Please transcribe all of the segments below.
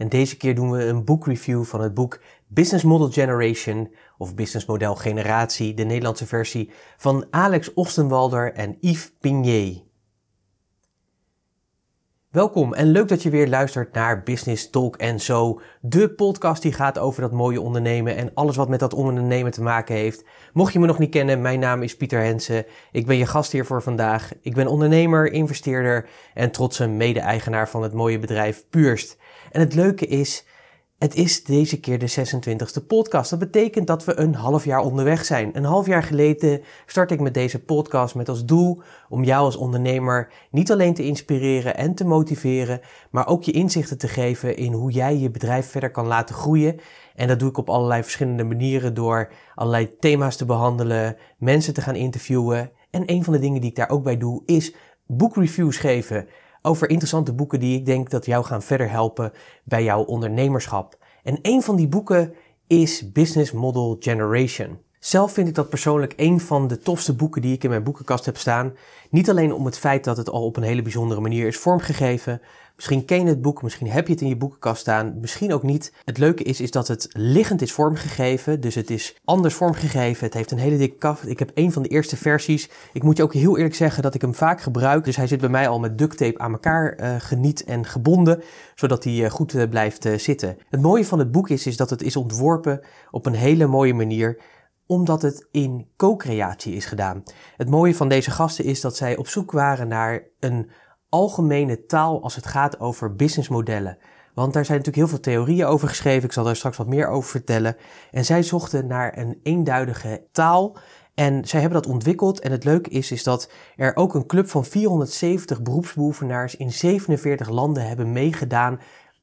en deze keer doen we een boekreview van het boek Business Model Generation of Business Model Generatie, de Nederlandse versie van Alex Ostenwalder en Yves Pigné. Welkom en leuk dat je weer luistert naar Business Talk en Zo, de podcast die gaat over dat mooie ondernemen en alles wat met dat ondernemen te maken heeft. Mocht je me nog niet kennen, mijn naam is Pieter Hensen. Ik ben je gast hier voor vandaag. Ik ben ondernemer, investeerder en trotse mede-eigenaar van het mooie bedrijf Puurst. En het leuke is, het is deze keer de 26e podcast. Dat betekent dat we een half jaar onderweg zijn. Een half jaar geleden start ik met deze podcast met als doel om jou als ondernemer niet alleen te inspireren en te motiveren, maar ook je inzichten te geven in hoe jij je bedrijf verder kan laten groeien. En dat doe ik op allerlei verschillende manieren door allerlei thema's te behandelen, mensen te gaan interviewen. En een van de dingen die ik daar ook bij doe is boekreviews geven over interessante boeken die ik denk dat jou gaan verder helpen bij jouw ondernemerschap. En een van die boeken is Business Model Generation. Zelf vind ik dat persoonlijk een van de tofste boeken die ik in mijn boekenkast heb staan. Niet alleen om het feit dat het al op een hele bijzondere manier is vormgegeven, Misschien ken je het boek, misschien heb je het in je boekenkast staan, misschien ook niet. Het leuke is, is dat het liggend is vormgegeven, dus het is anders vormgegeven. Het heeft een hele dikke kaft. Ik heb een van de eerste versies. Ik moet je ook heel eerlijk zeggen dat ik hem vaak gebruik, dus hij zit bij mij al met duct tape aan elkaar uh, geniet en gebonden, zodat hij uh, goed uh, blijft zitten. Het mooie van het boek is, is dat het is ontworpen op een hele mooie manier omdat het in co-creatie is gedaan. Het mooie van deze gasten is dat zij op zoek waren naar een algemene taal als het gaat over businessmodellen. Want daar zijn natuurlijk heel veel theorieën over geschreven. Ik zal daar straks wat meer over vertellen. En zij zochten naar een eenduidige taal. En zij hebben dat ontwikkeld. En het leuke is, is dat er ook een club van 470 beroepsbeoefenaars in 47 landen hebben meegedaan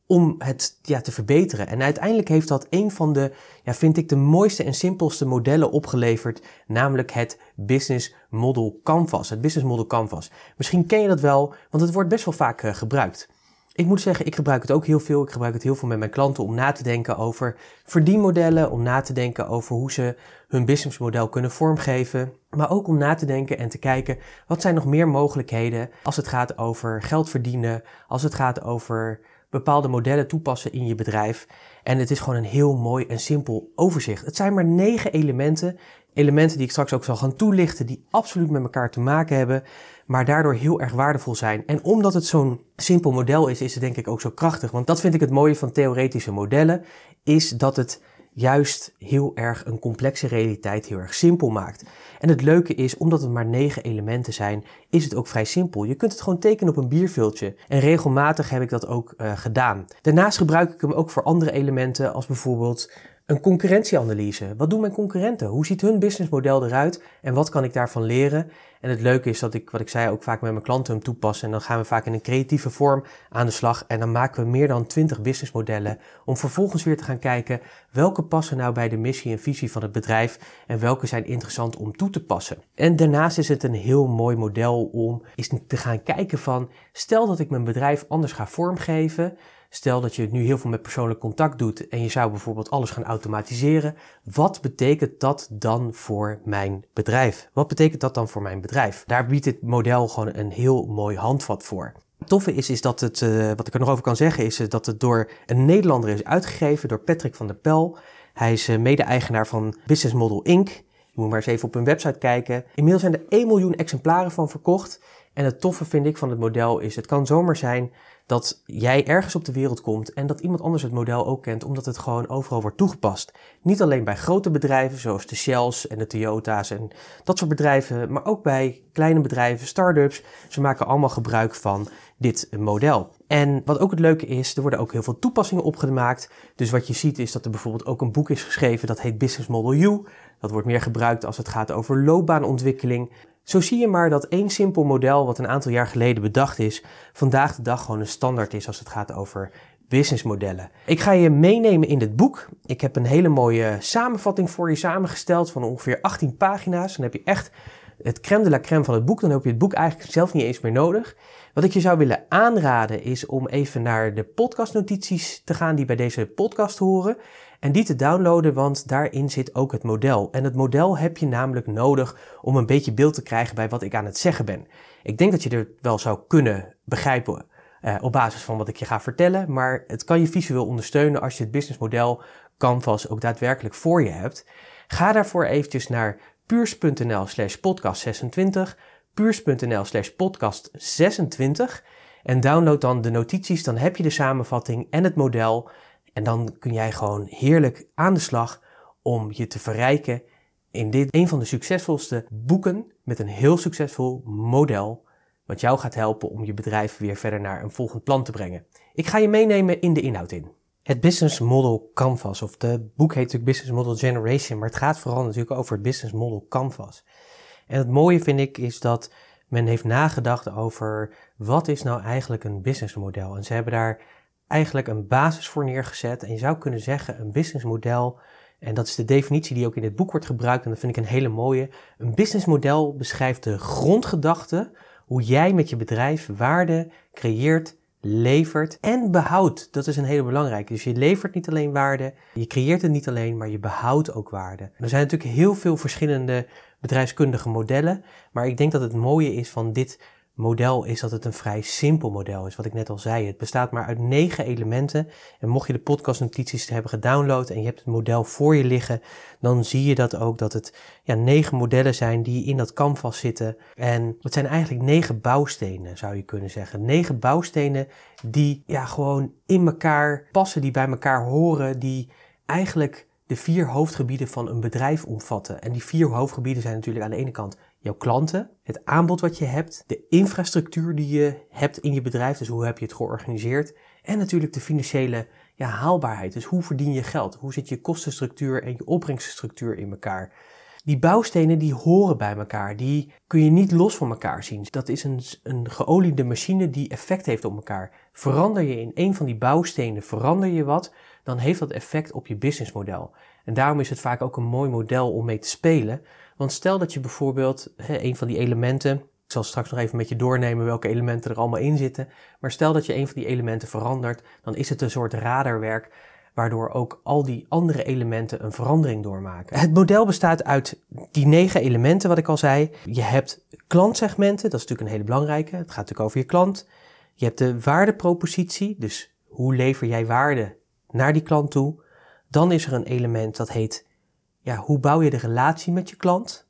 om het ja, te verbeteren. En uiteindelijk heeft dat een van de, ja, vind ik, de mooiste en simpelste modellen opgeleverd, namelijk het Business Model Canvas. Het Business Model Canvas. Misschien ken je dat wel, want het wordt best wel vaak uh, gebruikt. Ik moet zeggen, ik gebruik het ook heel veel. Ik gebruik het heel veel met mijn klanten om na te denken over verdienmodellen, om na te denken over hoe ze hun businessmodel kunnen vormgeven, maar ook om na te denken en te kijken wat zijn nog meer mogelijkheden als het gaat over geld verdienen, als het gaat over bepaalde modellen toepassen in je bedrijf. En het is gewoon een heel mooi en simpel overzicht. Het zijn maar negen elementen. Elementen die ik straks ook zal gaan toelichten, die absoluut met elkaar te maken hebben, maar daardoor heel erg waardevol zijn. En omdat het zo'n simpel model is, is het denk ik ook zo krachtig. Want dat vind ik het mooie van theoretische modellen, is dat het juist heel erg een complexe realiteit heel erg simpel maakt. En het leuke is, omdat het maar negen elementen zijn, is het ook vrij simpel. Je kunt het gewoon tekenen op een bierviltje. En regelmatig heb ik dat ook uh, gedaan. Daarnaast gebruik ik hem ook voor andere elementen, als bijvoorbeeld een concurrentieanalyse. Wat doen mijn concurrenten? Hoe ziet hun businessmodel eruit? En wat kan ik daarvan leren? En het leuke is dat ik, wat ik zei, ook vaak met mijn klanten hem toepas. En dan gaan we vaak in een creatieve vorm aan de slag. En dan maken we meer dan 20 businessmodellen. Om vervolgens weer te gaan kijken welke passen nou bij de missie en visie van het bedrijf. En welke zijn interessant om toe te passen. En daarnaast is het een heel mooi model om eens te gaan kijken van, stel dat ik mijn bedrijf anders ga vormgeven. Stel dat je nu heel veel met persoonlijk contact doet en je zou bijvoorbeeld alles gaan automatiseren. Wat betekent dat dan voor mijn bedrijf? Wat betekent dat dan voor mijn bedrijf? Daar biedt dit model gewoon een heel mooi handvat voor. Het toffe is, is dat het, uh, wat ik er nog over kan zeggen, is dat het door een Nederlander is uitgegeven, door Patrick van der Pel. Hij is uh, mede-eigenaar van Business Model Inc. Je moet maar eens even op hun website kijken. Inmiddels zijn er 1 miljoen exemplaren van verkocht. En het toffe vind ik van het model is, het kan zomaar zijn dat jij ergens op de wereld komt en dat iemand anders het model ook kent, omdat het gewoon overal wordt toegepast. Niet alleen bij grote bedrijven zoals de Shells en de Toyota's en dat soort bedrijven, maar ook bij kleine bedrijven, start-ups. Ze maken allemaal gebruik van dit model. En wat ook het leuke is, er worden ook heel veel toepassingen opgemaakt. Dus wat je ziet is dat er bijvoorbeeld ook een boek is geschreven dat heet Business Model U. Dat wordt meer gebruikt als het gaat over loopbaanontwikkeling. Zo zie je maar dat één simpel model, wat een aantal jaar geleden bedacht is, vandaag de dag gewoon een standaard is als het gaat over businessmodellen. Ik ga je meenemen in dit boek. Ik heb een hele mooie samenvatting voor je samengesteld van ongeveer 18 pagina's. Dan heb je echt het crème de la crème van het boek. Dan heb je het boek eigenlijk zelf niet eens meer nodig. Wat ik je zou willen aanraden is om even naar de podcastnotities te gaan die bij deze podcast horen. En die te downloaden, want daarin zit ook het model. En het model heb je namelijk nodig om een beetje beeld te krijgen bij wat ik aan het zeggen ben. Ik denk dat je er wel zou kunnen begrijpen uh, op basis van wat ik je ga vertellen, maar het kan je visueel ondersteunen als je het businessmodel Canvas ook daadwerkelijk voor je hebt. Ga daarvoor eventjes naar puurs.nl slash podcast 26, puurs.nl slash podcast 26 en download dan de notities, dan heb je de samenvatting en het model en dan kun jij gewoon heerlijk aan de slag om je te verrijken in dit een van de succesvolste boeken met een heel succesvol model wat jou gaat helpen om je bedrijf weer verder naar een volgend plan te brengen. Ik ga je meenemen in de inhoud in. Het Business Model Canvas, of de boek heet natuurlijk Business Model Generation, maar het gaat vooral natuurlijk over het Business Model Canvas. En het mooie vind ik is dat men heeft nagedacht over wat is nou eigenlijk een businessmodel. En ze hebben daar eigenlijk een basis voor neergezet. En je zou kunnen zeggen een businessmodel, en dat is de definitie die ook in dit boek wordt gebruikt, en dat vind ik een hele mooie. Een businessmodel beschrijft de grondgedachte hoe jij met je bedrijf waarde creëert, levert en behoudt. Dat is een hele belangrijke. Dus je levert niet alleen waarde, je creëert het niet alleen, maar je behoudt ook waarde. Er zijn natuurlijk heel veel verschillende bedrijfskundige modellen, maar ik denk dat het mooie is van dit model is dat het een vrij simpel model is, wat ik net al zei. Het bestaat maar uit negen elementen. En mocht je de podcastnotities hebben gedownload en je hebt het model voor je liggen, dan zie je dat ook dat het ja, negen modellen zijn die in dat canvas zitten. En het zijn eigenlijk negen bouwstenen, zou je kunnen zeggen. Negen bouwstenen die ja, gewoon in elkaar passen, die bij elkaar horen, die eigenlijk de vier hoofdgebieden van een bedrijf omvatten. En die vier hoofdgebieden zijn natuurlijk aan de ene kant jouw klanten, het aanbod wat je hebt, de infrastructuur die je hebt in je bedrijf, dus hoe heb je het georganiseerd, en natuurlijk de financiële ja, haalbaarheid, dus hoe verdien je geld, hoe zit je kostenstructuur en je opbrengststructuur in elkaar. Die bouwstenen die horen bij elkaar, die kun je niet los van elkaar zien. Dat is een, een geoliede machine die effect heeft op elkaar. Verander je in een van die bouwstenen, verander je wat, dan heeft dat effect op je businessmodel. En daarom is het vaak ook een mooi model om mee te spelen, want stel dat je bijvoorbeeld hè, een van die elementen, ik zal straks nog even met je doornemen welke elementen er allemaal in zitten, maar stel dat je een van die elementen verandert, dan is het een soort radarwerk waardoor ook al die andere elementen een verandering doormaken. Het model bestaat uit die negen elementen, wat ik al zei. Je hebt klantsegmenten, dat is natuurlijk een hele belangrijke. Het gaat natuurlijk over je klant. Je hebt de waardepropositie, dus hoe lever jij waarde naar die klant toe. Dan is er een element dat heet ja, hoe bouw je de relatie met je klant?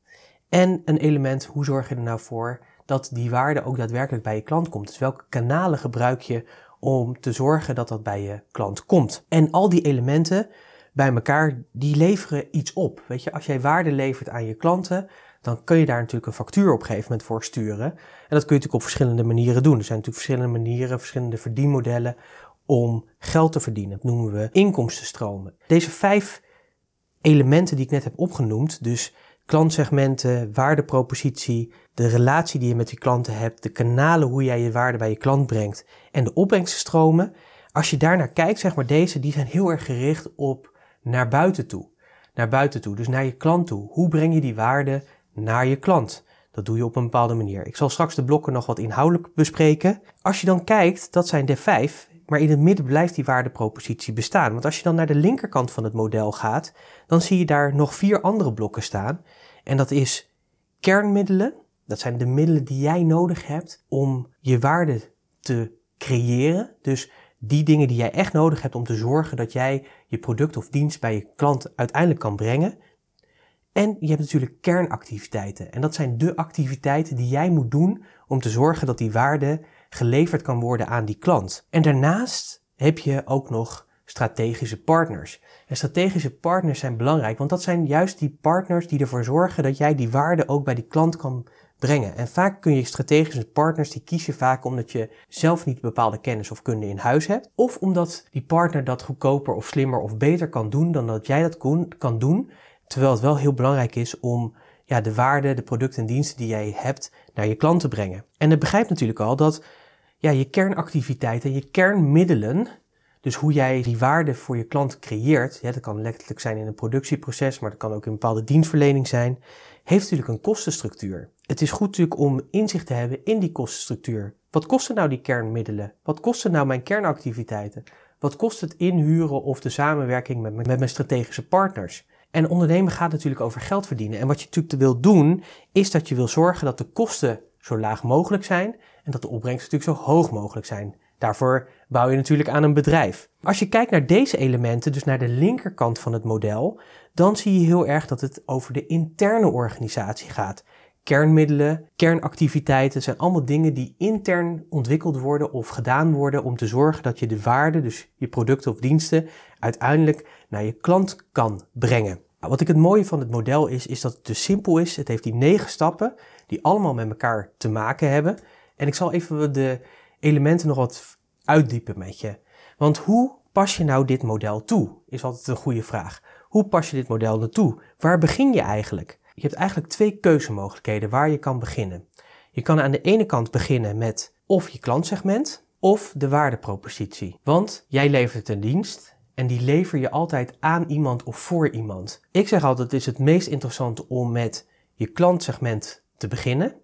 En een element, hoe zorg je er nou voor dat die waarde ook daadwerkelijk bij je klant komt? Dus welke kanalen gebruik je om te zorgen dat dat bij je klant komt? En al die elementen bij elkaar, die leveren iets op. Weet je, als jij waarde levert aan je klanten, dan kun je daar natuurlijk een factuur op een gegeven moment voor sturen. En dat kun je natuurlijk op verschillende manieren doen. Er zijn natuurlijk verschillende manieren, verschillende verdienmodellen om geld te verdienen. Dat noemen we inkomstenstromen. Deze vijf elementen die ik net heb opgenoemd, dus klantsegmenten, waardepropositie, de relatie die je met je klanten hebt, de kanalen hoe jij je waarde bij je klant brengt en de opbrengststromen. Als je daarnaar kijkt, zeg maar deze, die zijn heel erg gericht op naar buiten toe. Naar buiten toe, dus naar je klant toe. Hoe breng je die waarde naar je klant? Dat doe je op een bepaalde manier. Ik zal straks de blokken nog wat inhoudelijk bespreken. Als je dan kijkt, dat zijn de vijf, maar in het midden blijft die waardepropositie bestaan. Want als je dan naar de linkerkant van het model gaat, dan zie je daar nog vier andere blokken staan. En dat is kernmiddelen. Dat zijn de middelen die jij nodig hebt om je waarde te creëren. Dus die dingen die jij echt nodig hebt om te zorgen dat jij je product of dienst bij je klant uiteindelijk kan brengen. En je hebt natuurlijk kernactiviteiten. En dat zijn de activiteiten die jij moet doen om te zorgen dat die waarde geleverd kan worden aan die klant. En daarnaast heb je ook nog strategische partners. En strategische partners zijn belangrijk, want dat zijn juist die partners die ervoor zorgen dat jij die waarde ook bij die klant kan brengen. En vaak kun je strategische partners, die kies je vaak omdat je zelf niet bepaalde kennis of kunde in huis hebt. Of omdat die partner dat goedkoper of slimmer of beter kan doen dan dat jij dat kan doen. Terwijl het wel heel belangrijk is om ja, de waarde, de producten en diensten die jij hebt naar je klant te brengen. En het begrijpt natuurlijk al dat ja, je kernactiviteiten, je kernmiddelen, Dus hoe jij die waarde voor je klant creëert, dat kan letterlijk zijn in een productieproces, maar dat kan ook in een bepaalde dienstverlening zijn, heeft natuurlijk een kostenstructuur. Het is goed natuurlijk om inzicht te hebben in die kostenstructuur. Wat kosten nou die kernmiddelen? Wat kosten nou mijn kernactiviteiten? Wat kost het inhuren of de samenwerking met, met mijn strategische partners? En ondernemen gaat natuurlijk over geld verdienen. En wat je natuurlijk wil doen, is dat je wil zorgen dat de kosten zo laag mogelijk zijn en dat de opbrengsten natuurlijk zo hoog mogelijk zijn. Daarvoor bouw je natuurlijk aan een bedrijf. Als je kijkt naar deze elementen, dus naar de linkerkant van het model, dan zie je heel erg dat het over de interne organisatie gaat. Kernmiddelen, kernactiviteiten zijn allemaal dingen die intern ontwikkeld worden of gedaan worden om te zorgen dat je de waarde, dus je producten of diensten, uiteindelijk naar je klant kan brengen. Wat ik het mooie van het model is, is dat het dus simpel is. Het heeft die negen stappen die allemaal met elkaar te maken hebben. En ik zal even de elementen nog wat uitdiepen met je. Want hoe pas je nou dit model toe? Is altijd een goede vraag. Hoe pas je dit model naartoe? Waar begin je eigenlijk? Je hebt eigenlijk twee keuzemogelijkheden waar je kan beginnen. Je kan aan de ene kant beginnen met of je klantsegment of de waardepropositie. Want jij levert een dienst en die lever je altijd aan iemand of voor iemand. Ik zeg altijd, het is het meest interessant om met je klantsegment te beginnen.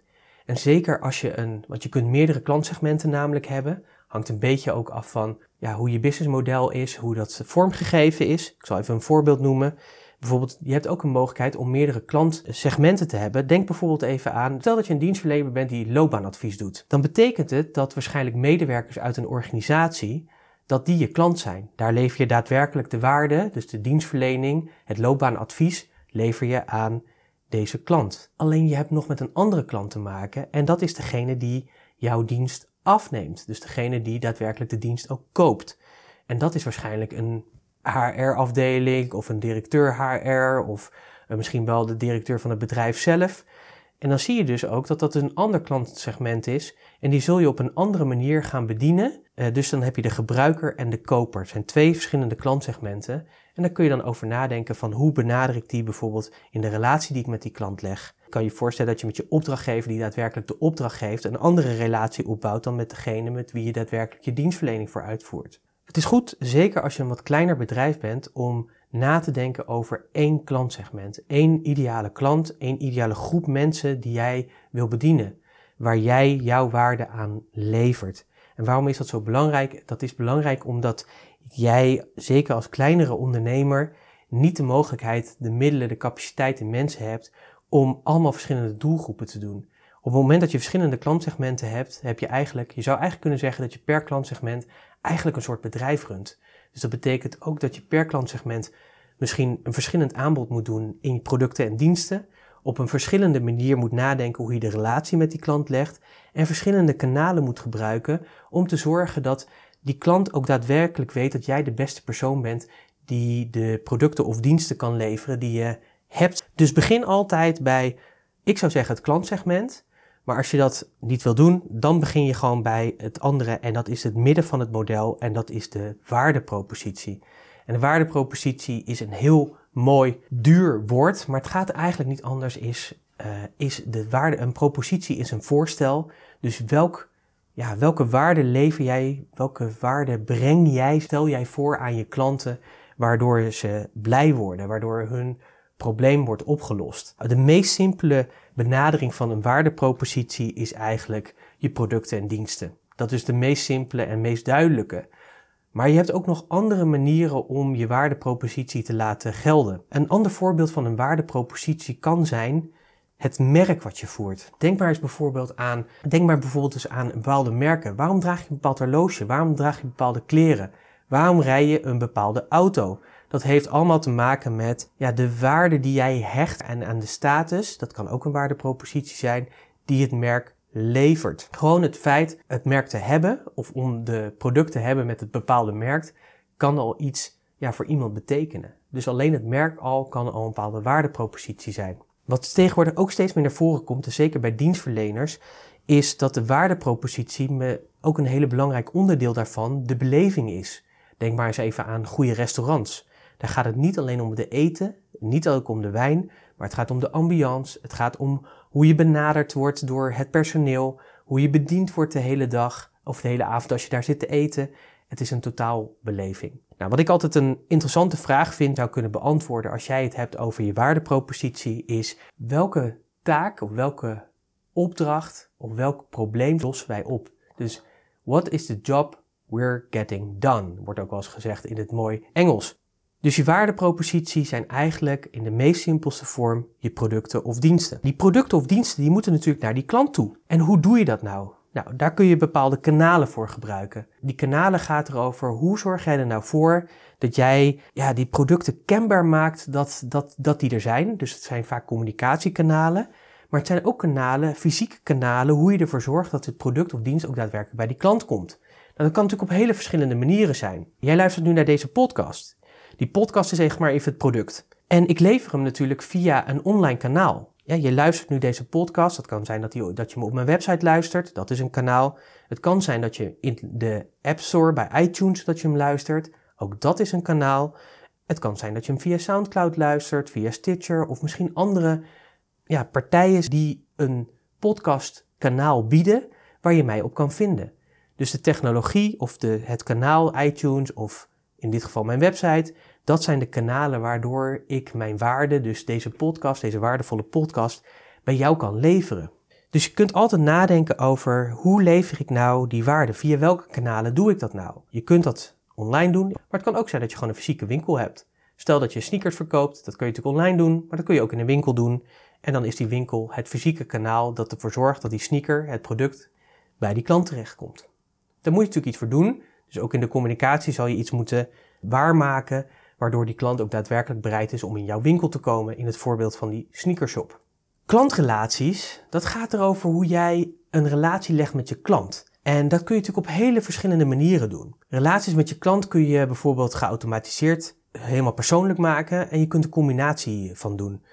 En zeker als je een, want je kunt meerdere klantsegmenten namelijk hebben, hangt een beetje ook af van ja, hoe je businessmodel is, hoe dat vormgegeven is. Ik zal even een voorbeeld noemen. Bijvoorbeeld, je hebt ook een mogelijkheid om meerdere klantsegmenten te hebben. Denk bijvoorbeeld even aan, stel dat je een dienstverlener bent die loopbaanadvies doet. Dan betekent het dat waarschijnlijk medewerkers uit een organisatie, dat die je klant zijn. Daar lever je daadwerkelijk de waarde, dus de dienstverlening, het loopbaanadvies, lever je aan deze klant. Alleen je hebt nog met een andere klant te maken en dat is degene die jouw dienst afneemt. Dus degene die daadwerkelijk de dienst ook koopt. En dat is waarschijnlijk een HR-afdeling of een directeur HR of eh, misschien wel de directeur van het bedrijf zelf. En dan zie je dus ook dat dat een ander klantsegment is en die zul je op een andere manier gaan bedienen. Uh, dus dan heb je de gebruiker en de koper. Het zijn twee verschillende klantsegmenten. En daar kun je dan over nadenken van hoe benader ik die bijvoorbeeld in de relatie die ik met die klant leg. Kan je voorstellen dat je met je opdrachtgever die daadwerkelijk de opdracht geeft een andere relatie opbouwt dan met degene met wie je daadwerkelijk je dienstverlening voor uitvoert. Het is goed, zeker als je een wat kleiner bedrijf bent, om na te denken over één klantsegment. één ideale klant, één ideale groep mensen die jij wil bedienen. Waar jij jouw waarde aan levert. En waarom is dat zo belangrijk? Dat is belangrijk omdat jij, zeker als kleinere ondernemer, niet de mogelijkheid, de middelen, de capaciteit en mensen hebt om allemaal verschillende doelgroepen te doen. Op het moment dat je verschillende klantsegmenten hebt, heb je eigenlijk, je zou eigenlijk kunnen zeggen dat je per klantsegment eigenlijk een soort bedrijf runt. Dus dat betekent ook dat je per klantsegment misschien een verschillend aanbod moet doen in producten en diensten, op een verschillende manier moet nadenken hoe je de relatie met die klant legt en verschillende kanalen moet gebruiken om te zorgen dat die klant ook daadwerkelijk weet dat jij de beste persoon bent die de producten of diensten kan leveren die je hebt. Dus begin altijd bij, ik zou zeggen, het klantsegment. Maar als je dat niet wil doen, dan begin je gewoon bij het andere en dat is het midden van het model en dat is de waardepropositie. En de waardepropositie is een heel mooi, duur woord, maar het gaat eigenlijk niet anders. Is, uh, is de waarde, een propositie is een voorstel. Dus welk, ja, welke waarde lever jij, welke waarde breng jij, stel jij voor aan je klanten, waardoor ze blij worden, waardoor hun probleem wordt opgelost. De meest simpele benadering van een waardepropositie is eigenlijk je producten en diensten. Dat is de meest simpele en meest duidelijke. Maar je hebt ook nog andere manieren om je waardepropositie te laten gelden. Een ander voorbeeld van een waardepropositie kan zijn het merk wat je voert. Denk maar eens bijvoorbeeld aan, denk maar bijvoorbeeld eens aan bepaalde merken. Waarom draag je een bepaald horloge? Waarom draag je bepaalde kleren? Waarom rij je een bepaalde auto? Dat heeft allemaal te maken met ja, de waarde die jij hecht en aan de status, dat kan ook een waardepropositie zijn, die het merk levert. Gewoon het feit het merk te hebben of om de product te hebben met het bepaalde merk, kan al iets ja, voor iemand betekenen. Dus alleen het merk al kan al een bepaalde waardepropositie zijn. Wat tegenwoordig ook steeds meer naar voren komt, en zeker bij dienstverleners, is dat de waardepropositie ook een hele belangrijk onderdeel daarvan de beleving is. Denk maar eens even aan goede restaurants. Daar gaat het niet alleen om de eten, niet ook om de wijn, maar het gaat om de ambiance. Het gaat om hoe je benaderd wordt door het personeel, hoe je bediend wordt de hele dag of de hele avond als je daar zit te eten. Het is een totaalbeleving. Nou, wat ik altijd een interessante vraag vind zou kunnen beantwoorden als jij het hebt over je waardepropositie is welke taak of welke opdracht of welk probleem lossen wij op? Dus what is the job we're getting done? Wordt ook wel eens gezegd in het mooi Engels. Dus je waardepropositie zijn eigenlijk in de meest simpelste vorm je producten of diensten. Die producten of diensten die moeten natuurlijk naar die klant toe. En hoe doe je dat nou? Nou, daar kun je bepaalde kanalen voor gebruiken. Die kanalen gaat erover hoe zorg jij er nou voor dat jij ja, die producten kenbaar maakt dat, dat, dat die er zijn. Dus het zijn vaak communicatiekanalen. Maar het zijn ook kanalen, fysieke kanalen, hoe je ervoor zorgt dat het product of dienst ook daadwerkelijk bij die klant komt. Nou, dat kan natuurlijk op hele verschillende manieren zijn. Jij luistert nu naar deze podcast. Die podcast is zeg maar even het product. En ik lever hem natuurlijk via een online kanaal. Ja, je luistert nu deze podcast. Dat kan zijn dat, je, dat je me op mijn website luistert. Dat is een kanaal. Het kan zijn dat je in de App Store bij iTunes dat je hem luistert. Ook dat is een kanaal. Het kan zijn dat je hem via SoundCloud luistert, via Stitcher of misschien andere ja, partijen die een podcastkanaal bieden waar je mij op kan vinden. Dus de technologie of de, het kanaal iTunes of in dit geval mijn website, dat zijn de kanalen waardoor ik mijn waarde, dus deze podcast, deze waardevolle podcast, bij jou kan leveren. Dus je kunt altijd nadenken over hoe lever ik nou die waarde? Via welke kanalen doe ik dat nou? Je kunt dat online doen, maar het kan ook zijn dat je gewoon een fysieke winkel hebt. Stel dat je sneakers verkoopt, dat kun je natuurlijk online doen, maar dat kun je ook in een winkel doen. En dan is die winkel het fysieke kanaal dat ervoor zorgt dat die sneaker, het product, bij die klant terechtkomt. Daar moet je natuurlijk iets voor doen. Dus ook in de communicatie zal je iets moeten waarmaken, waardoor die klant ook daadwerkelijk bereid is om in jouw winkel te komen, in het voorbeeld van die sneakershop. Klantrelaties, dat gaat erover hoe jij een relatie legt met je klant. En dat kun je natuurlijk op hele verschillende manieren doen. Relaties met je klant kun je bijvoorbeeld geautomatiseerd helemaal persoonlijk maken en je kunt een combinatie van doen.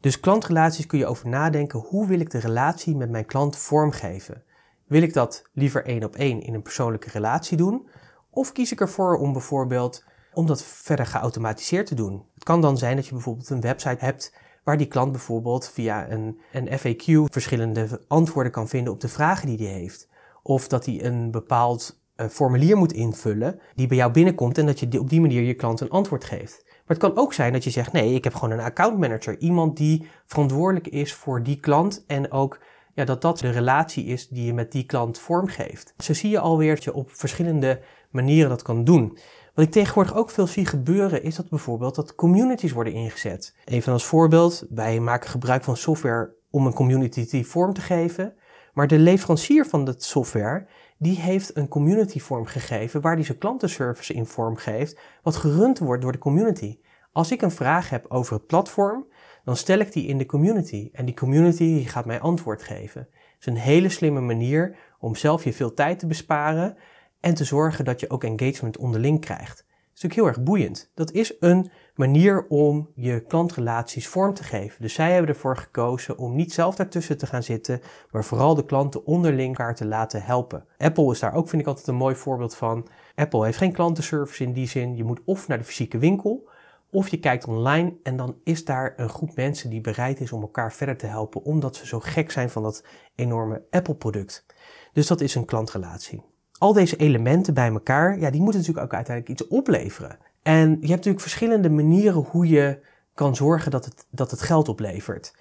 Dus klantrelaties kun je over nadenken, hoe wil ik de relatie met mijn klant vormgeven? Wil ik dat liever één op één in een persoonlijke relatie doen? Of kies ik ervoor om bijvoorbeeld om dat verder geautomatiseerd te doen? Het kan dan zijn dat je bijvoorbeeld een website hebt waar die klant bijvoorbeeld via een, een FAQ verschillende antwoorden kan vinden op de vragen die hij heeft. Of dat hij een bepaald uh, formulier moet invullen die bij jou binnenkomt en dat je op die manier je klant een antwoord geeft. Maar het kan ook zijn dat je zegt: nee, ik heb gewoon een account manager. Iemand die verantwoordelijk is voor die klant en ook ja, dat dat de relatie is die je met die klant vormgeeft. Zo zie je alweer dat je op verschillende manieren dat kan doen. Wat ik tegenwoordig ook veel zie gebeuren is dat bijvoorbeeld dat communities worden ingezet. Even als voorbeeld, wij maken gebruik van software om een community vorm te geven. Maar de leverancier van de software, die heeft een community vorm gegeven waar die zijn klantenservice in vorm geeft, wat gerund wordt door de community. Als ik een vraag heb over het platform, dan stel ik die in de community. En die community gaat mij antwoord geven. Het is een hele slimme manier om zelf je veel tijd te besparen en te zorgen dat je ook engagement onderling krijgt. Dat is natuurlijk heel erg boeiend. Dat is een manier om je klantrelaties vorm te geven. Dus zij hebben ervoor gekozen om niet zelf daartussen te gaan zitten, maar vooral de klanten onderling elkaar te laten helpen. Apple is daar ook, vind ik altijd een mooi voorbeeld van. Apple heeft geen klantenservice in die zin. Je moet of naar de fysieke winkel, of je kijkt online en dan is daar een groep mensen die bereid is om elkaar verder te helpen, omdat ze zo gek zijn van dat enorme Apple-product. Dus dat is een klantrelatie. Al deze elementen bij elkaar, ja, die moeten natuurlijk ook uiteindelijk iets opleveren. En je hebt natuurlijk verschillende manieren hoe je kan zorgen dat het, dat het geld oplevert.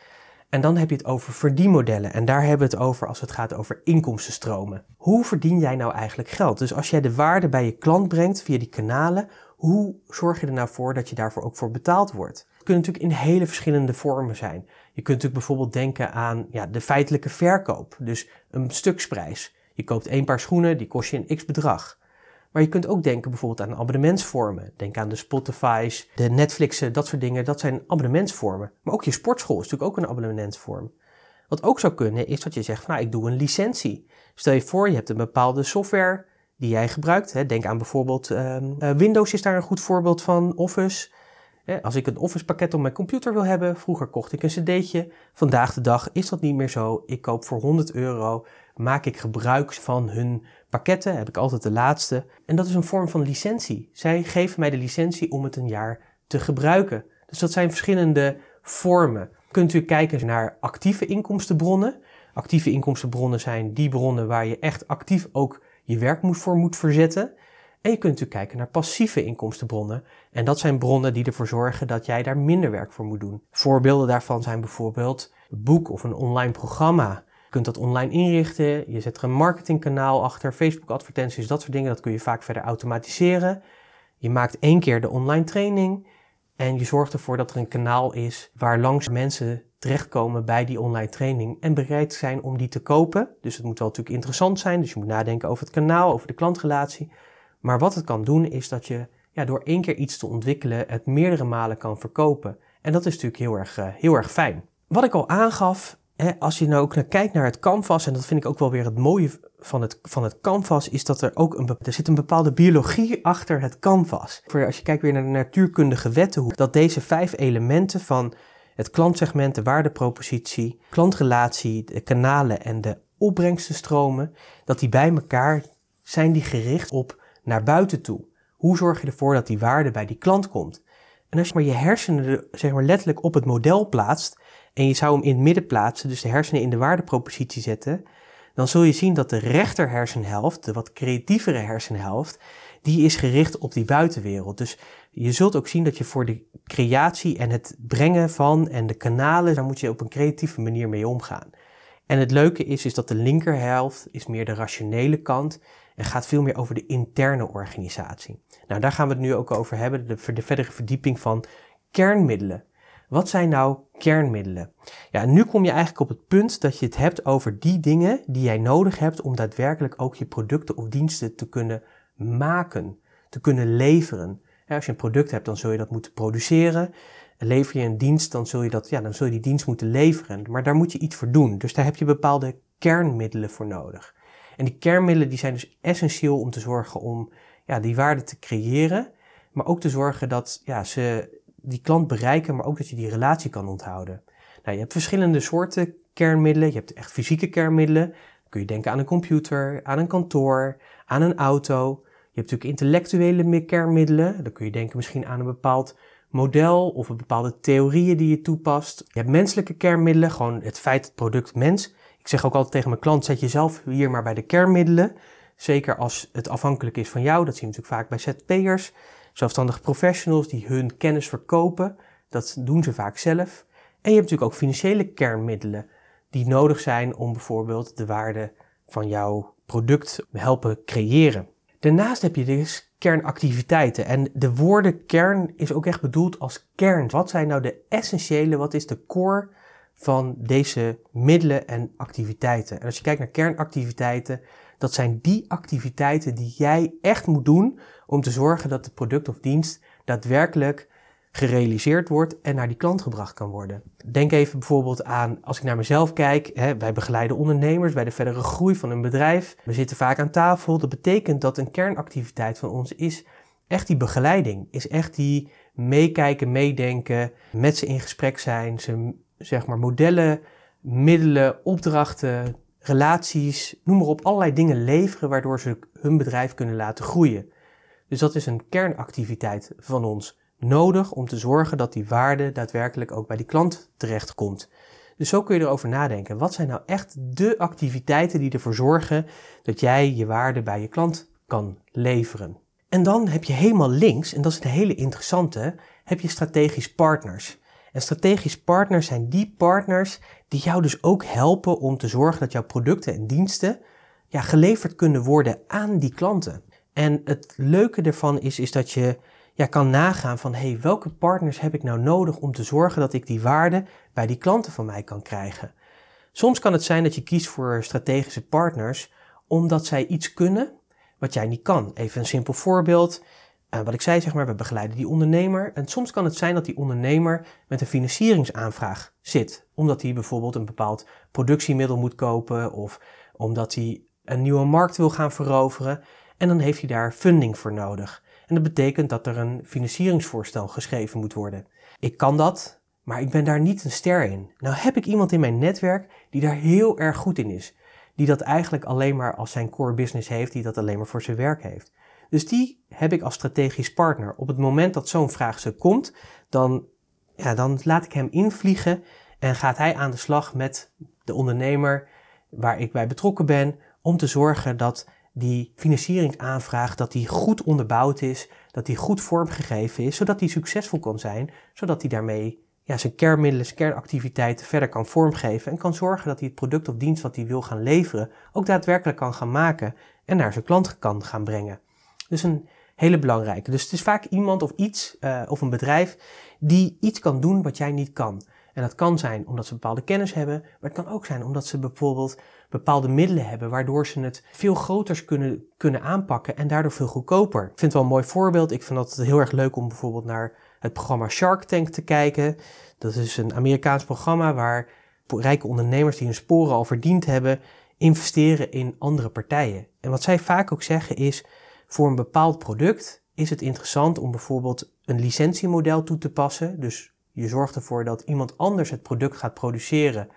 En dan heb je het over verdienmodellen. En daar hebben we het over als het gaat over inkomstenstromen. Hoe verdien jij nou eigenlijk geld? Dus als jij de waarde bij je klant brengt via die kanalen, hoe zorg je er nou voor dat je daarvoor ook voor betaald wordt? Het kunnen natuurlijk in hele verschillende vormen zijn. Je kunt natuurlijk bijvoorbeeld denken aan ja, de feitelijke verkoop, dus een stuksprijs. Je koopt één paar schoenen, die kost je een x bedrag. Maar je kunt ook denken bijvoorbeeld aan abonnementsvormen. Denk aan de Spotify's, de Netflixen, dat soort dingen. Dat zijn abonnementsvormen. Maar ook je sportschool is natuurlijk ook een abonnementsvorm. Wat ook zou kunnen is dat je zegt, nou ik doe een licentie. Stel je voor, je hebt een bepaalde software die jij gebruikt. Denk aan bijvoorbeeld um, Windows is daar een goed voorbeeld van, Office. Als ik een Office pakket op mijn computer wil hebben, vroeger kocht ik een cd'tje. Vandaag de dag is dat niet meer zo. Ik koop voor 100 euro, maak ik gebruik van hun pakketten, heb ik altijd de laatste. En dat is een vorm van licentie. Zij geven mij de licentie om het een jaar te gebruiken. Dus dat zijn verschillende vormen. Kunt u kijken naar actieve inkomstenbronnen. Actieve inkomstenbronnen zijn die bronnen waar je echt actief ook je werk voor moet verzetten. En je kunt natuurlijk kijken naar passieve inkomstenbronnen. En dat zijn bronnen die ervoor zorgen dat jij daar minder werk voor moet doen. Voorbeelden daarvan zijn bijvoorbeeld een boek of een online programma. Je kunt dat online inrichten, je zet er een marketingkanaal achter, Facebook advertenties, dat soort dingen. Dat kun je vaak verder automatiseren. Je maakt één keer de online training en je zorgt ervoor dat er een kanaal is waar langs mensen terechtkomen bij die online training en bereid zijn om die te kopen. Dus het moet wel natuurlijk interessant zijn, dus je moet nadenken over het kanaal, over de klantrelatie. Maar wat het kan doen is dat je ja, door één keer iets te ontwikkelen het meerdere malen kan verkopen. En dat is natuurlijk heel erg, uh, heel erg fijn. Wat ik al aangaf, hè, als je nou ook naar kijkt naar het canvas, en dat vind ik ook wel weer het mooie van het, van het canvas, is dat er ook een, er zit een bepaalde biologie achter het canvas. Voor als je kijkt weer naar de natuurkundige wetten, dat deze vijf elementen van het klantsegment, de waardepropositie, klantrelatie, de kanalen en de opbrengstenstromen, dat die bij elkaar zijn die gericht op naar buiten toe. Hoe zorg je ervoor dat die waarde bij die klant komt? En als je maar je hersenen zeg maar, letterlijk op het model plaatst en je zou hem in het midden plaatsen, dus de hersenen in de waardepropositie zetten, dan zul je zien dat de rechter hersenhelft, de wat creatievere hersenhelft, die is gericht op die buitenwereld. Dus je zult ook zien dat je voor de creatie en het brengen van en de kanalen, daar moet je op een creatieve manier mee omgaan. En het leuke is, is dat de linkerhelft is meer de rationele kant en gaat veel meer over de interne organisatie. Nou, daar gaan we het nu ook over hebben, de, de verdere verdieping van kernmiddelen. Wat zijn nou kernmiddelen? Ja, nu kom je eigenlijk op het punt dat je het hebt over die dingen die jij nodig hebt om daadwerkelijk ook je producten of diensten te kunnen maken, te kunnen leveren. als je een product hebt, dan zul je dat moeten produceren. Lever je een dienst, dan zul je, dat, ja, dan zul je die dienst moeten leveren. Maar daar moet je iets voor doen. Dus daar heb je bepaalde kernmiddelen voor nodig. En die kernmiddelen die zijn dus essentieel om te zorgen om ja, die waarde te creëren. Maar ook te zorgen dat ja, ze die klant bereiken, maar ook dat je die relatie kan onthouden. Nou, je hebt verschillende soorten kernmiddelen. Je hebt echt fysieke kernmiddelen. Dan kun je denken aan een computer, aan een kantoor, aan een auto. Je hebt natuurlijk intellectuele kernmiddelen. Dan kun je denken misschien aan een bepaald model of een bepaalde theorieën die je toepast. Je hebt menselijke kernmiddelen, gewoon het feit, het product mens. Ik zeg ook altijd tegen mijn klant, zet jezelf hier maar bij de kernmiddelen. Zeker als het afhankelijk is van jou. Dat zie je natuurlijk vaak bij ZP'ers. Zelfstandige professionals die hun kennis verkopen. Dat doen ze vaak zelf. En je hebt natuurlijk ook financiële kernmiddelen die nodig zijn om bijvoorbeeld de waarde van jouw product helpen creëren. Daarnaast heb je dus kernactiviteiten. En de woorden kern is ook echt bedoeld als kern. Wat zijn nou de essentiële, wat is de core van deze middelen en activiteiten? En als je kijkt naar kernactiviteiten, dat zijn die activiteiten die jij echt moet doen om te zorgen dat het product of dienst daadwerkelijk gerealiseerd wordt en naar die klant gebracht kan worden. Denk even bijvoorbeeld aan, als ik naar mezelf kijk, hè, wij begeleiden ondernemers bij de verdere groei van een bedrijf. We zitten vaak aan tafel. Dat betekent dat een kernactiviteit van ons is echt die begeleiding, is echt die meekijken, meedenken, met ze in gesprek zijn, ze zeg maar modellen, middelen, opdrachten, relaties, noem maar op, allerlei dingen leveren waardoor ze hun bedrijf kunnen laten groeien. Dus dat is een kernactiviteit van ons nodig om te zorgen dat die waarde daadwerkelijk ook bij die klant terechtkomt. Dus zo kun je erover nadenken. Wat zijn nou echt de activiteiten die ervoor zorgen dat jij je waarde bij je klant kan leveren? En dan heb je helemaal links, en dat is een hele interessante, heb je strategisch partners. En strategisch partners zijn die partners die jou dus ook helpen om te zorgen dat jouw producten en diensten ja, geleverd kunnen worden aan die klanten. En het leuke ervan is, is dat je ja, kan nagaan van hey, welke partners heb ik nou nodig om te zorgen dat ik die waarde bij die klanten van mij kan krijgen. Soms kan het zijn dat je kiest voor strategische partners omdat zij iets kunnen wat jij niet kan. Even een simpel voorbeeld. Uh, wat ik zei, zeg maar, we begeleiden die ondernemer. En soms kan het zijn dat die ondernemer met een financieringsaanvraag zit. Omdat hij bijvoorbeeld een bepaald productiemiddel moet kopen of omdat hij een nieuwe markt wil gaan veroveren. En dan heeft hij daar funding voor nodig. En dat betekent dat er een financieringsvoorstel geschreven moet worden. Ik kan dat, maar ik ben daar niet een ster in. Nou heb ik iemand in mijn netwerk die daar heel erg goed in is. Die dat eigenlijk alleen maar als zijn core business heeft, die dat alleen maar voor zijn werk heeft. Dus die heb ik als strategisch partner. Op het moment dat zo'n vraagstuk komt, dan, ja, dan laat ik hem invliegen en gaat hij aan de slag met de ondernemer waar ik bij betrokken ben, om te zorgen dat die financieringsaanvraag, dat die goed onderbouwd is, dat die goed vormgegeven is, zodat die succesvol kan zijn, zodat hij daarmee ja, zijn kernmiddelen, zijn kernactiviteiten verder kan vormgeven en kan zorgen dat hij het product of dienst wat hij wil gaan leveren ook daadwerkelijk kan gaan maken en naar zijn klant kan gaan brengen. Dus een hele belangrijke. Dus het is vaak iemand of iets uh, of een bedrijf die iets kan doen wat jij niet kan. En dat kan zijn omdat ze bepaalde kennis hebben, maar het kan ook zijn omdat ze bijvoorbeeld bepaalde middelen hebben waardoor ze het veel groter kunnen, kunnen aanpakken en daardoor veel goedkoper. Ik vind het wel een mooi voorbeeld. Ik vind het heel erg leuk om bijvoorbeeld naar het programma Shark Tank te kijken. Dat is een Amerikaans programma waar rijke ondernemers die hun sporen al verdiend hebben, investeren in andere partijen. En wat zij vaak ook zeggen is, voor een bepaald product is het interessant om bijvoorbeeld een licentiemodel toe te passen. Dus je zorgt ervoor dat iemand anders het product gaat produceren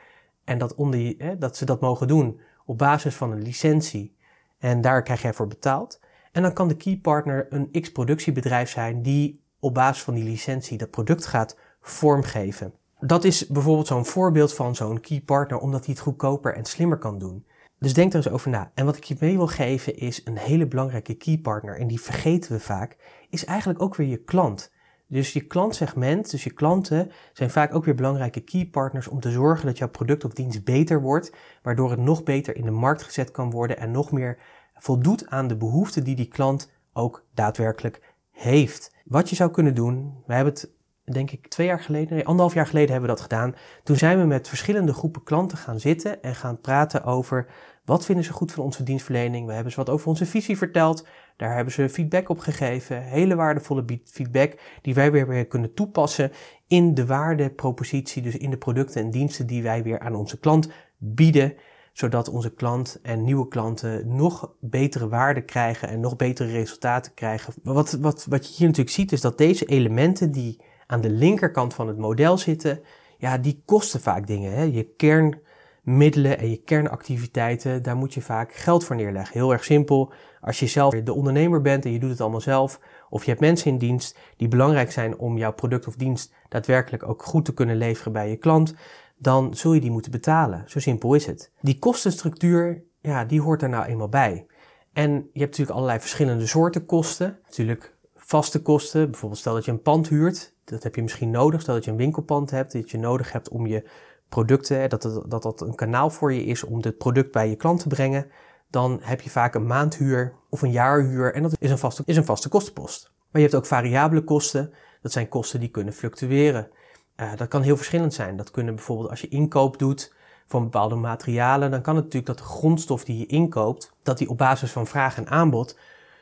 en dat, onder, hè, dat ze dat mogen doen op basis van een licentie. En daar krijg jij voor betaald. En dan kan de key partner een x-productiebedrijf zijn die op basis van die licentie dat product gaat vormgeven. Dat is bijvoorbeeld zo'n voorbeeld van zo'n key partner, omdat hij het goedkoper en slimmer kan doen. Dus denk er eens over na. En wat ik je mee wil geven is een hele belangrijke key partner, en die vergeten we vaak, is eigenlijk ook weer je klant. Dus je klantsegment, dus je klanten, zijn vaak ook weer belangrijke key partners om te zorgen dat jouw product of dienst beter wordt, waardoor het nog beter in de markt gezet kan worden en nog meer voldoet aan de behoeften die die klant ook daadwerkelijk heeft. Wat je zou kunnen doen, we hebben het denk ik twee jaar geleden, nee, anderhalf jaar geleden hebben we dat gedaan. Toen zijn we met verschillende groepen klanten gaan zitten en gaan praten over wat vinden ze goed van onze dienstverlening. We hebben ze wat over onze visie verteld. Daar hebben ze feedback op gegeven. Hele waardevolle feedback die wij weer, weer kunnen toepassen in de waardepropositie, dus in de producten en diensten die wij weer aan onze klant bieden zodat onze klant en nieuwe klanten nog betere waarde krijgen en nog betere resultaten krijgen. Wat, wat, wat je hier natuurlijk ziet is dat deze elementen die aan de linkerkant van het model zitten, ja, die kosten vaak dingen. Hè? Je kernmiddelen en je kernactiviteiten, daar moet je vaak geld voor neerleggen. Heel erg simpel. Als je zelf de ondernemer bent en je doet het allemaal zelf, of je hebt mensen in dienst die belangrijk zijn om jouw product of dienst daadwerkelijk ook goed te kunnen leveren bij je klant, dan zul je die moeten betalen. Zo simpel is het. Die kostenstructuur, ja, die hoort er nou eenmaal bij. En je hebt natuurlijk allerlei verschillende soorten kosten. Natuurlijk vaste kosten, bijvoorbeeld stel dat je een pand huurt, dat heb je misschien nodig. Stel dat je een winkelpand hebt, dat je nodig hebt om je producten, dat, dat, dat een kanaal voor je is om het product bij je klant te brengen. Dan heb je vaak een maandhuur of een jaarhuur en dat is een vaste, is een vaste kostenpost. Maar je hebt ook variabele kosten. Dat zijn kosten die kunnen fluctueren. Uh, dat kan heel verschillend zijn. Dat kunnen bijvoorbeeld als je inkoop doet van bepaalde materialen, dan kan het natuurlijk dat de grondstof die je inkoopt, dat die op basis van vraag en aanbod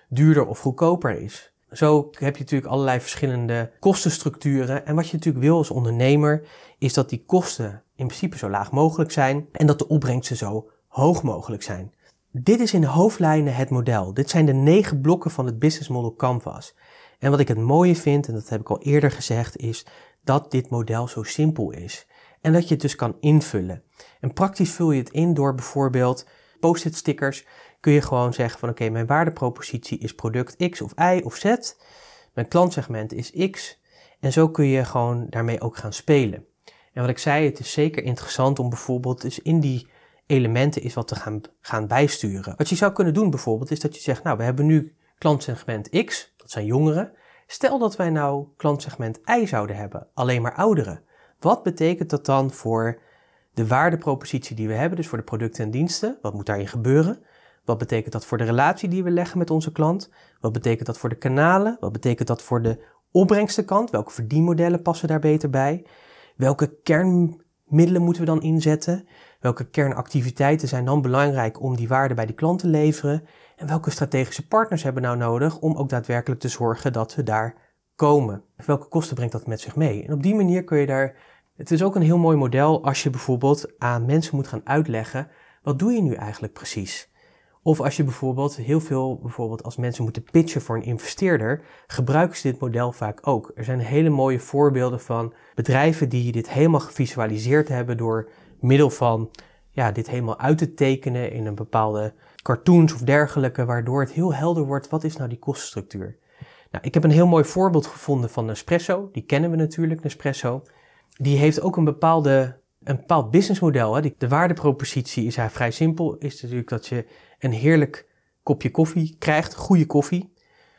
duurder of goedkoper is. Zo heb je natuurlijk allerlei verschillende kostenstructuren. En wat je natuurlijk wil als ondernemer, is dat die kosten in principe zo laag mogelijk zijn en dat de opbrengsten zo hoog mogelijk zijn. Dit is in hoofdlijnen het model. Dit zijn de negen blokken van het Business Model Canvas. En wat ik het mooie vind, en dat heb ik al eerder gezegd, is dat dit model zo simpel is. En dat je het dus kan invullen. En praktisch vul je het in door bijvoorbeeld post-it stickers. Kun je gewoon zeggen van oké, mijn waardepropositie is product X of Y of Z. Mijn klantsegment is X. En zo kun je gewoon daarmee ook gaan spelen. En wat ik zei, het is zeker interessant om bijvoorbeeld dus in die elementen is wat te gaan, gaan bijsturen. Wat je zou kunnen doen bijvoorbeeld is dat je zegt, nou we hebben nu klantsegment X, dat zijn jongeren. Stel dat wij nou klantsegment Y zouden hebben, alleen maar ouderen. Wat betekent dat dan voor de waardepropositie die we hebben, dus voor de producten en diensten? Wat moet daarin gebeuren? Wat betekent dat voor de relatie die we leggen met onze klant? Wat betekent dat voor de kanalen? Wat betekent dat voor de opbrengstenkant? Welke verdienmodellen passen daar beter bij? Welke kernmiddelen moeten we dan inzetten? Welke kernactiviteiten zijn dan belangrijk om die waarde bij die klant te leveren? En welke strategische partners hebben we nou nodig om ook daadwerkelijk te zorgen dat we daar komen? Welke kosten brengt dat met zich mee? En op die manier kun je daar. Het is ook een heel mooi model als je bijvoorbeeld aan mensen moet gaan uitleggen: wat doe je nu eigenlijk precies? Of als je bijvoorbeeld heel veel, bijvoorbeeld als mensen moeten pitchen voor een investeerder, gebruiken ze dit model vaak ook. Er zijn hele mooie voorbeelden van bedrijven die dit helemaal gevisualiseerd hebben door middel van ja, dit helemaal uit te tekenen in een bepaalde cartoons of dergelijke, waardoor het heel helder wordt wat is nou die kostenstructuur. Nou, ik heb een heel mooi voorbeeld gevonden van Nespresso. Die kennen we natuurlijk, Nespresso. Die heeft ook een, bepaalde, een bepaald businessmodel. De waardepropositie is vrij simpel. Is natuurlijk dat je een heerlijk kopje koffie krijgt, goede koffie.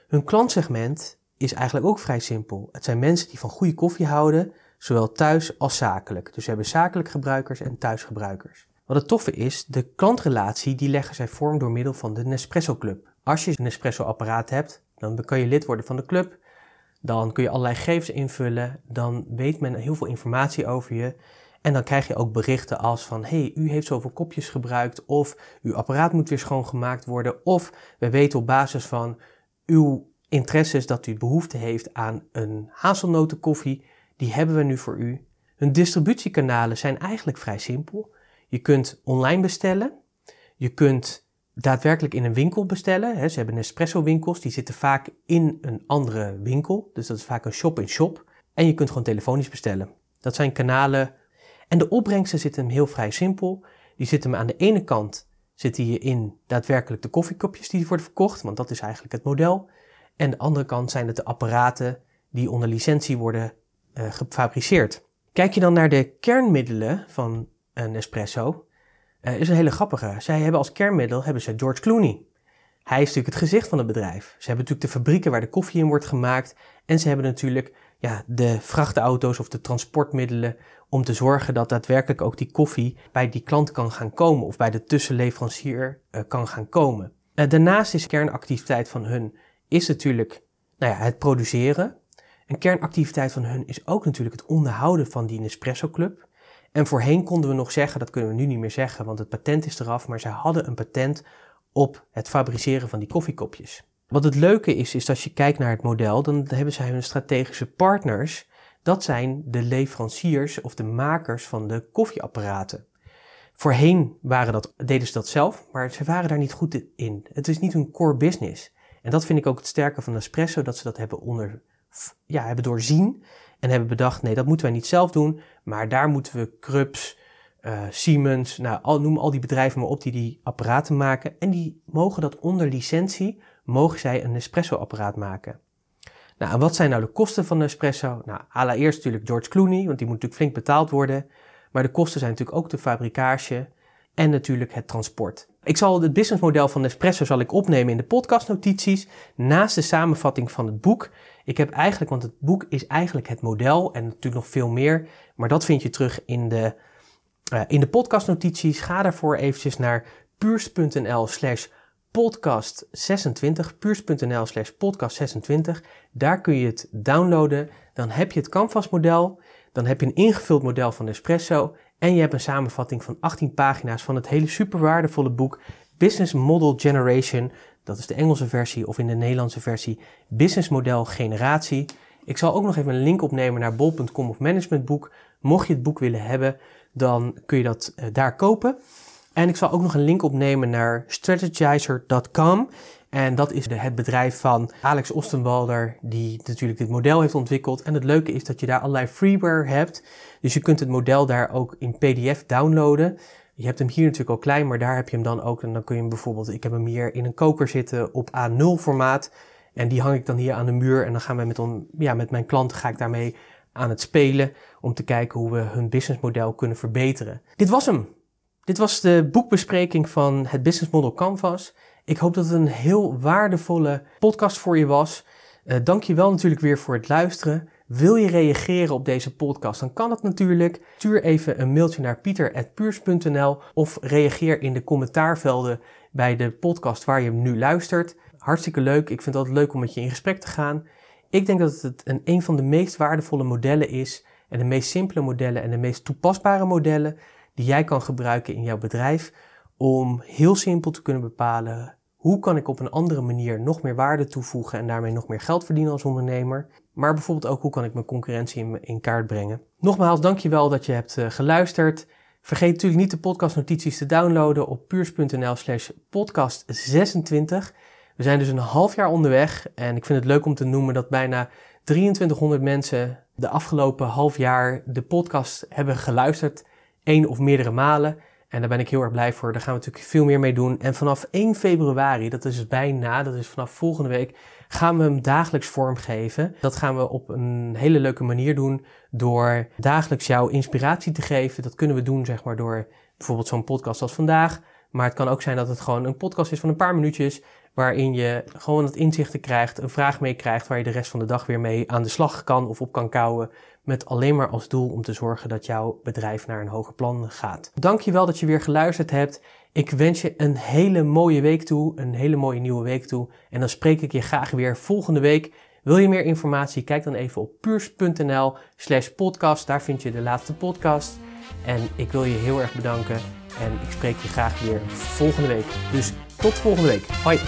Hun klantsegment is eigenlijk ook vrij simpel. Het zijn mensen die van goede koffie houden, zowel thuis als zakelijk. Dus ze hebben zakelijk gebruikers en thuisgebruikers. Wat het toffe is, de klantrelatie die leggen zij vorm door middel van de Nespresso Club. Als je een Nespresso apparaat hebt, dan kan je lid worden van de club. Dan kun je allerlei gegevens invullen. Dan weet men heel veel informatie over je. En dan krijg je ook berichten als van, hey, u heeft zoveel kopjes gebruikt, of uw apparaat moet weer schoongemaakt worden, of we weten op basis van uw interesses dat u behoefte heeft aan een hazelnotenkoffie, die hebben we nu voor u. Hun distributiekanalen zijn eigenlijk vrij simpel. Je kunt online bestellen, je kunt daadwerkelijk in een winkel bestellen. Ze hebben Nespresso winkels, die zitten vaak in een andere winkel, dus dat is vaak een shop-in-shop. En je kunt gewoon telefonisch bestellen. Dat zijn kanalen en de opbrengsten zitten hem heel vrij simpel. Die zitten hem aan de ene kant zitten je in daadwerkelijk de koffiekopjes die worden verkocht, want dat is eigenlijk het model. En de andere kant zijn het de apparaten die onder licentie worden uh, gefabriceerd. Kijk je dan naar de kernmiddelen van een espresso, uh, is een hele grappige. Zij hebben als kernmiddel hebben ze George Clooney. Hij is natuurlijk het gezicht van het bedrijf. Ze hebben natuurlijk de fabrieken waar de koffie in wordt gemaakt. En ze hebben natuurlijk ja, de vrachtauto's of de transportmiddelen om te zorgen dat daadwerkelijk ook die koffie bij die klant kan gaan komen of bij de tussenleverancier uh, kan gaan komen. Uh, daarnaast is kernactiviteit van hun is natuurlijk nou ja, het produceren. Een kernactiviteit van hun is ook natuurlijk het onderhouden van die Nespresso Club. En voorheen konden we nog zeggen, dat kunnen we nu niet meer zeggen, want het patent is eraf, maar zij hadden een patent op het fabriceren van die koffiekopjes. Wat het leuke is, is als je kijkt naar het model, dan hebben zij hun strategische partners. Dat zijn de leveranciers of de makers van de koffieapparaten. Voorheen waren dat, deden ze dat zelf, maar ze waren daar niet goed in. Het is niet hun core business. En dat vind ik ook het sterke van Nespresso, dat ze dat hebben, onder, ja, hebben doorzien en hebben bedacht, nee, dat moeten wij niet zelf doen, maar daar moeten we Krups, uh, Siemens, nou, al, noem al die bedrijven maar op die die apparaten maken. En die mogen dat onder licentie, mogen zij een Nespresso-apparaat maken. Nou, en wat zijn nou de kosten van Nespresso? Nou, allereerst natuurlijk George Clooney, want die moet natuurlijk flink betaald worden. Maar de kosten zijn natuurlijk ook de fabrikage en natuurlijk het transport. Ik zal het businessmodel van Nespresso zal ik opnemen in de podcastnotities naast de samenvatting van het boek. Ik heb eigenlijk, want het boek is eigenlijk het model en natuurlijk nog veel meer, maar dat vind je terug in de, uh, in de podcastnotities. Ga daarvoor eventjes naar puurs.nl slash podcast 26, puurs.nl slash podcast 26. Daar kun je het downloaden. Dan heb je het Canvas model, dan heb je een ingevuld model van Nespresso en je hebt een samenvatting van 18 pagina's van het hele super waardevolle boek Business Model Generation. Dat is de Engelse versie of in de Nederlandse versie Business Model Generatie. Ik zal ook nog even een link opnemen naar bol.com of managementboek. Mocht je het boek willen hebben, dan kun je dat uh, daar kopen. En ik zal ook nog een link opnemen naar strategizer.com. En dat is de, het bedrijf van Alex Ostenwalder, die natuurlijk dit model heeft ontwikkeld. En het leuke is dat je daar allerlei freeware hebt. Dus je kunt het model daar ook in PDF downloaden. Je hebt hem hier natuurlijk al klein, maar daar heb je hem dan ook. En dan kun je hem bijvoorbeeld, ik heb hem hier in een koker zitten op A0 formaat. En die hang ik dan hier aan de muur. En dan gaan we met, ja, met mijn klanten ga ik daarmee aan het spelen. Om te kijken hoe we hun businessmodel kunnen verbeteren. Dit was hem. Dit was de boekbespreking van het Business Model Canvas. Ik hoop dat het een heel waardevolle podcast voor je was. Uh, Dank je wel natuurlijk weer voor het luisteren. Wil je reageren op deze podcast, dan kan het natuurlijk. Stuur even een mailtje naar pieter.puurs.nl of reageer in de commentaarvelden bij de podcast waar je nu luistert. Hartstikke leuk. Ik vind het altijd leuk om met je in gesprek te gaan. Ik denk dat het een, een van de meest waardevolle modellen is en de meest simpele modellen en de meest toepasbare modellen die jij kan gebruiken in jouw bedrijf om heel simpel te kunnen bepalen hoe kan ik op een andere manier nog meer waarde toevoegen en daarmee nog meer geld verdienen als ondernemer. Maar bijvoorbeeld ook hoe kan ik mijn concurrentie in, kaart brengen. Nogmaals, dankjewel dat je hebt uh, geluisterd. Vergeet natuurlijk niet de podcastnotities te downloaden op puurs.nl slash podcast 26. We zijn dus een half jaar onderweg en ik vind het leuk om te noemen dat bijna 2300 mensen de afgelopen half jaar de podcast hebben geluisterd, één of meerdere malen. En daar ben ik heel erg blij voor. Daar gaan we natuurlijk veel meer mee doen. En vanaf 1 februari, dat is bijna, dat is vanaf volgende week, gaan we hem dagelijks vormgeven. Dat gaan we op een hele leuke manier doen door dagelijks jouw inspiratie te geven. Dat kunnen we doen, zeg maar, door bijvoorbeeld zo'n podcast als vandaag. Maar het kan ook zijn dat het gewoon een podcast is van een paar minuutjes waarin je gewoon het inzichten krijgt, een vraag mee krijgt waar je de rest van de dag weer mee aan de slag kan of op kan kouwen. Met alleen maar als doel om te zorgen dat jouw bedrijf naar een hoger plan gaat. Dankjewel dat je weer geluisterd hebt. Ik wens je een hele mooie week toe, een hele mooie nieuwe week toe. En dan spreek ik je graag weer volgende week. Wil je meer informatie? Kijk dan even op puurs.nl slash podcast. Daar vind je de laatste podcast. En ik wil je heel erg bedanken. En ik spreek je graag weer volgende week. Dus tot volgende week. Hoi!